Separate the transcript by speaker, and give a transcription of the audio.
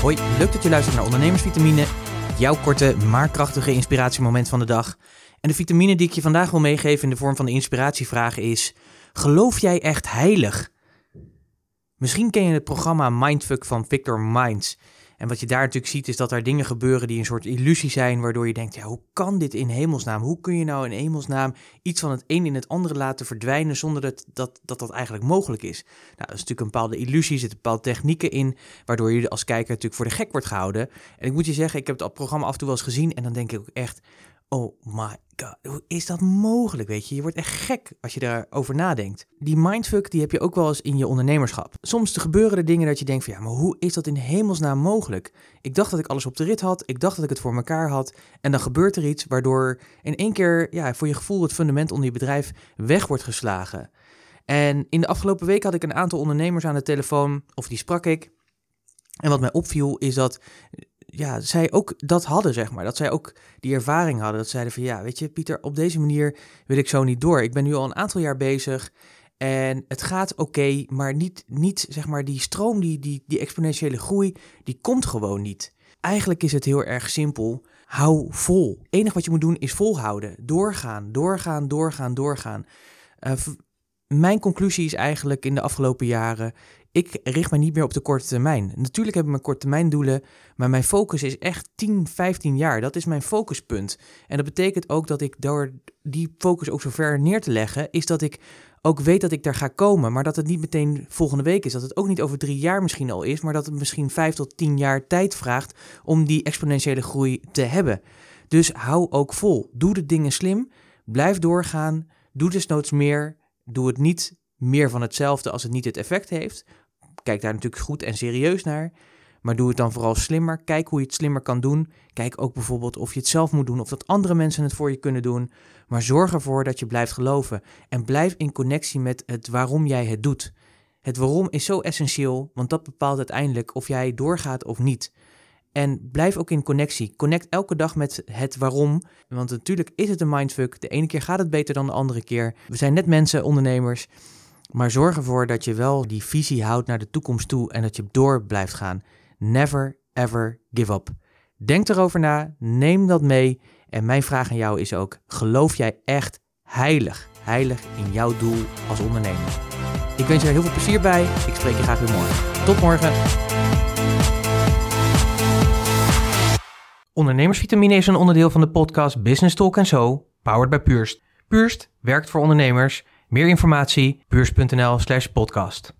Speaker 1: Hoi, leuk dat je luistert naar Ondernemersvitamine, jouw korte maar krachtige inspiratiemoment van de dag. En de vitamine die ik je vandaag wil meegeven in de vorm van de inspiratievraag is: geloof jij echt heilig? Misschien ken je het programma Mindfuck van Victor Minds. En wat je daar natuurlijk ziet is dat er dingen gebeuren die een soort illusie zijn, waardoor je denkt, ja, hoe kan dit in hemelsnaam? Hoe kun je nou in hemelsnaam iets van het een in het andere laten verdwijnen zonder dat dat, dat, dat eigenlijk mogelijk is? Nou, dat is natuurlijk een bepaalde illusie, zitten bepaalde technieken in, waardoor je als kijker natuurlijk voor de gek wordt gehouden. En ik moet je zeggen, ik heb het programma af en toe wel eens gezien en dan denk ik ook echt, oh my god, hoe is dat mogelijk, weet je? Je wordt echt gek als je daarover nadenkt. Die mindfuck, die heb je ook wel eens in je ondernemerschap. Soms gebeuren er dingen dat je denkt van, ja, maar hoe is dat in hemelsnaam mogelijk? Ik dacht dat ik alles op de rit had, ik dacht dat ik het voor elkaar had, en dan gebeurt er iets waardoor in één keer, ja, voor je gevoel het fundament onder je bedrijf weg wordt geslagen. En in de afgelopen week had ik een aantal ondernemers aan de telefoon, of die sprak ik. En wat mij opviel is dat ja, zij ook dat hadden, zeg maar. Dat zij ook die ervaring hadden. Dat zeiden van, ja, weet je, Pieter, op deze manier wil ik zo niet door. Ik ben nu al een aantal jaar bezig en het gaat oké, maar niet, niet, zeg maar, die stroom, die, die, die exponentiële groei, die komt gewoon niet. Eigenlijk is het heel erg simpel. Hou vol. Het enige wat je moet doen is volhouden. Doorgaan, doorgaan, doorgaan, doorgaan. Uh, mijn conclusie is eigenlijk in de afgelopen jaren ik richt me niet meer op de korte termijn. Natuurlijk heb ik mijn korte termijn doelen, maar mijn focus is echt 10, 15 jaar. Dat is mijn focuspunt. En dat betekent ook dat ik door die focus ook zo ver neer te leggen, is dat ik ook weet dat ik daar ga komen, maar dat het niet meteen volgende week is. Dat het ook niet over drie jaar misschien al is, maar dat het misschien vijf tot tien jaar tijd vraagt om die exponentiële groei te hebben. Dus hou ook vol. Doe de dingen slim. Blijf doorgaan. Doe desnoods meer. Doe het niet meer van hetzelfde als het niet het effect heeft. Kijk daar natuurlijk goed en serieus naar. Maar doe het dan vooral slimmer. Kijk hoe je het slimmer kan doen. Kijk ook bijvoorbeeld of je het zelf moet doen of dat andere mensen het voor je kunnen doen. Maar zorg ervoor dat je blijft geloven en blijf in connectie met het waarom jij het doet. Het waarom is zo essentieel, want dat bepaalt uiteindelijk of jij doorgaat of niet. En blijf ook in connectie. Connect elke dag met het waarom. Want natuurlijk is het een mindfuck. De ene keer gaat het beter dan de andere keer. We zijn net mensen, ondernemers. Maar zorg ervoor dat je wel die visie houdt naar de toekomst toe en dat je door blijft gaan. Never ever give up. Denk erover na, neem dat mee. En mijn vraag aan jou is ook: geloof jij echt heilig, heilig in jouw doel als ondernemer? Ik wens je er heel veel plezier bij. Ik spreek je graag weer morgen. Tot morgen. Ondernemersvitamine is een onderdeel van de podcast Business Talk Zo, powered by Purst. Purst werkt voor ondernemers meer informatie beurs.nl slash podcast.